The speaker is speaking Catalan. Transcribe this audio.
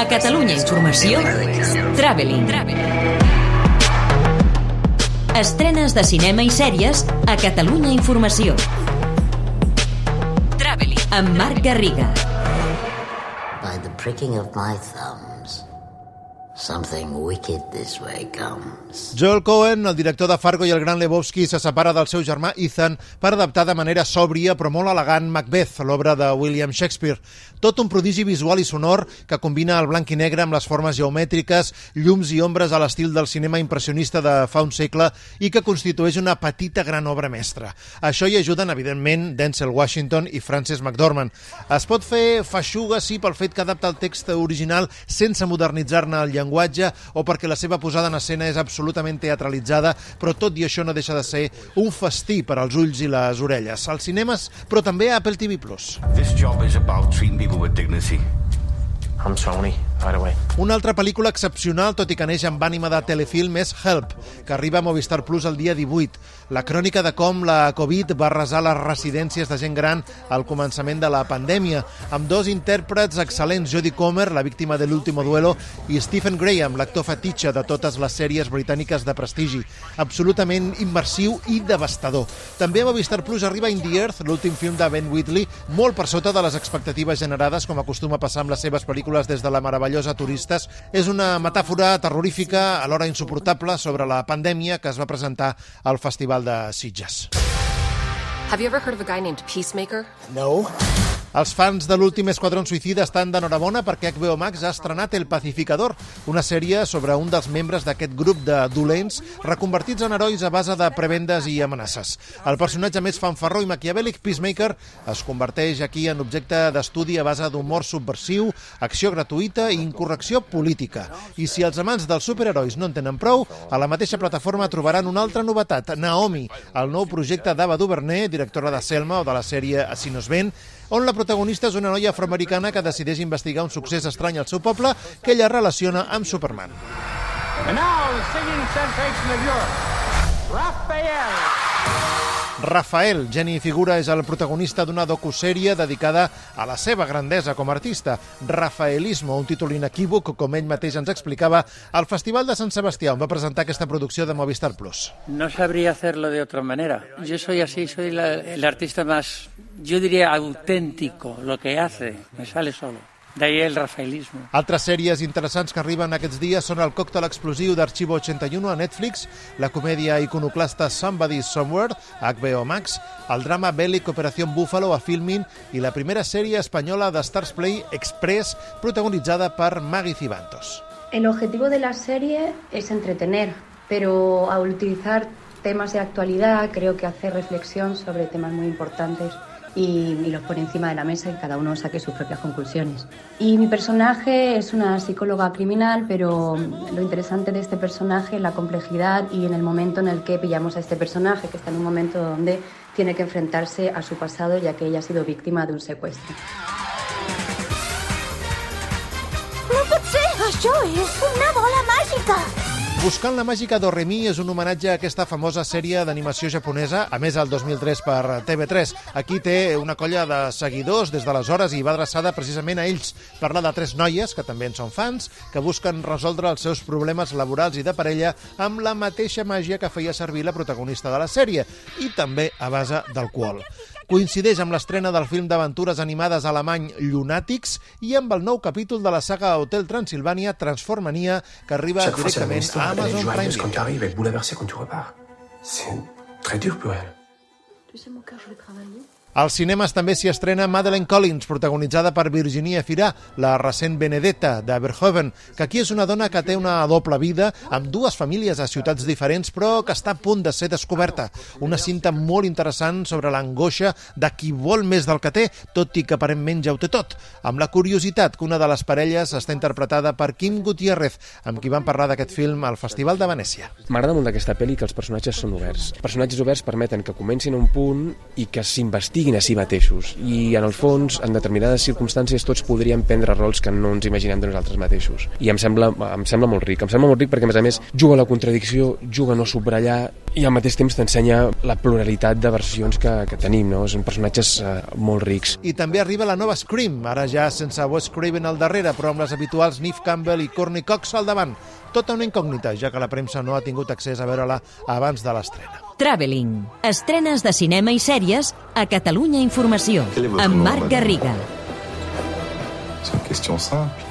A Catalunya Informació, Traveling. Estrenes de cinema i sèries a Catalunya Informació. Traveling. Amb Marc Garriga. By the pricking of my thumbs, something wicked this way comes. Joel Cohen, el director de Fargo i el gran Lebowski, se separa del seu germà Ethan per adaptar de manera sòbria però molt elegant Macbeth, l'obra de William Shakespeare. Tot un prodigi visual i sonor que combina el blanc i negre amb les formes geomètriques, llums i ombres a l'estil del cinema impressionista de fa un segle i que constitueix una petita gran obra mestra. Això hi ajuden, evidentment, Denzel Washington i Frances McDormand. Es pot fer feixuga, sí, pel fet que adapta el text original sense modernitzar-ne el llenguatge o perquè la seva posada en escena és absolutament teatralitzada, però tot i això no deixa de ser un festí per als ulls i les orelles. Als cinemes, però també a Apple TV+. This job is about treating people with dignity. I'm Tony, Una altra pel·lícula excepcional, tot i que neix amb ànima de telefilm, és Help, que arriba a Movistar Plus el dia 18. La crònica de com la Covid va arrasar les residències de gent gran al començament de la pandèmia, amb dos intèrprets excel·lents, Jodie Comer, la víctima de l'último duelo, i Stephen Graham, l'actor fetitxe de totes les sèries britàniques de prestigi. Absolutament immersiu i devastador. També a Movistar Plus arriba In the Earth, l'últim film de Ben Wheatley, molt per sota de les expectatives generades, com acostuma a passar amb les seves pel·lícules des de la meravellosa Turistes. És una metàfora terrorífica, alhora insuportable, sobre la pandèmia que es va presentar al Festival de Sitges. Have you ever heard of a guy named Peacemaker? No. Els fans de l'últim Esquadrón Suïcida estan d'enhorabona perquè HBO Max ha estrenat El Pacificador, una sèrie sobre un dels membres d'aquest grup de dolents reconvertits en herois a base de prebendes i amenaces. El personatge més fanfarró i maquiavèlic, Peacemaker, es converteix aquí en objecte d'estudi a base d'humor subversiu, acció gratuïta i incorrecció política. I si els amants dels superherois no en tenen prou, a la mateixa plataforma trobaran una altra novetat, Naomi, el nou projecte d'Ava DuVernay, directora de Selma o de la sèrie Així no es ven, on la protagonista és una noia afroamericana que decideix investigar un succés estrany al seu poble que ella relaciona amb Superman. And now the singing sensation of Europe, Raphael. Rafael, geni i figura, és el protagonista d'una docusèrie dedicada a la seva grandesa com a artista. Rafaelismo, un títol inequívoc, com ell mateix ens explicava, al Festival de Sant Sebastià, on va presentar aquesta producció de Movistar Plus. No sabría hacerlo de otra manera. Yo soy así, soy la- el artista más, yo diría auténtico, lo que hace, me sale solo. De ahí el rafaelismo. Altres sèries interessants que arriben aquests dies són el còctel explosiu d'Arxivo 81 a Netflix, la comèdia iconoclasta Somebody Somewhere a HBO Max, el drama bèl·lic Operació Búfalo a Filmin i la primera sèrie espanyola de Stars Play Express protagonitzada per Maggie Cibantos. El objetivo de la serie es entretener, pero al utilizar temas de actualidad creo que hace reflexión sobre temas muy importantes y, los pone encima de la mesa y cada uno saque sus propias conclusiones. Y mi personaje es una psicóloga criminal, pero lo interesante de este personaje es la complejidad y en el momento en el que pillamos a este personaje, que está en un momento donde tiene que enfrentarse a su pasado ya que ella ha sido víctima de un secuestro. No pot ser! Això una bola màgica! Buscant la màgica d'Oremi és un homenatge a aquesta famosa sèrie d'animació japonesa, a més el 2003 per TV3. Aquí té una colla de seguidors des d'aleshores i va adreçada precisament a ells. Parla de tres noies, que també en són fans, que busquen resoldre els seus problemes laborals i de parella amb la mateixa màgia que feia servir la protagonista de la sèrie, i també a base d'alcohol. Coincideix amb l'estrena del film d'aventures animades alemany Llunàtics i amb el nou capítol de la saga Hotel Transilvània Transformania que arriba Chaque directament a Amazon Prime Video. tu arrives et bouleversée quand tu repars. C'est très dur pour elle. Tu sais, mon cœur, je vais travailler. Als cinemes també s'hi estrena Madeleine Collins, protagonitzada per Virginia Efira, la recent Benedetta de Verhoeven, que aquí és una dona que té una doble vida, amb dues famílies a ciutats diferents, però que està a punt de ser descoberta. Una cinta molt interessant sobre l'angoixa de qui vol més del que té, tot i que aparentment ja ho té tot, amb la curiositat que una de les parelles està interpretada per Kim Gutiérrez, amb qui van parlar d'aquest film al Festival de Venècia. M'agrada molt d'aquesta pel·li que els personatges són oberts. Els personatges oberts permeten que comencin a un punt i que s'investiguin s'investiguin a si mateixos. I en el fons, en determinades circumstàncies tots podríem prendre rols que no ens imaginem de nosaltres mateixos. I em sembla, em sembla molt ric. Em sembla molt ric perquè a més a més juga la contradicció juga no subratllar i al mateix temps t'ensenya la pluralitat de versions que, que tenim, no? Són personatges eh, molt rics. I també arriba la nova Scream, ara ja sense Wes Craven al darrere, però amb les habituals Neve Campbell i Courtney Cox al davant. Tota una incògnita, ja que la premsa no ha tingut accés a veure-la abans de l'estrena. Traveling. Estrenes de cinema i sèries a Catalunya Informació. Amb Marc Garriga. C'est une question simple.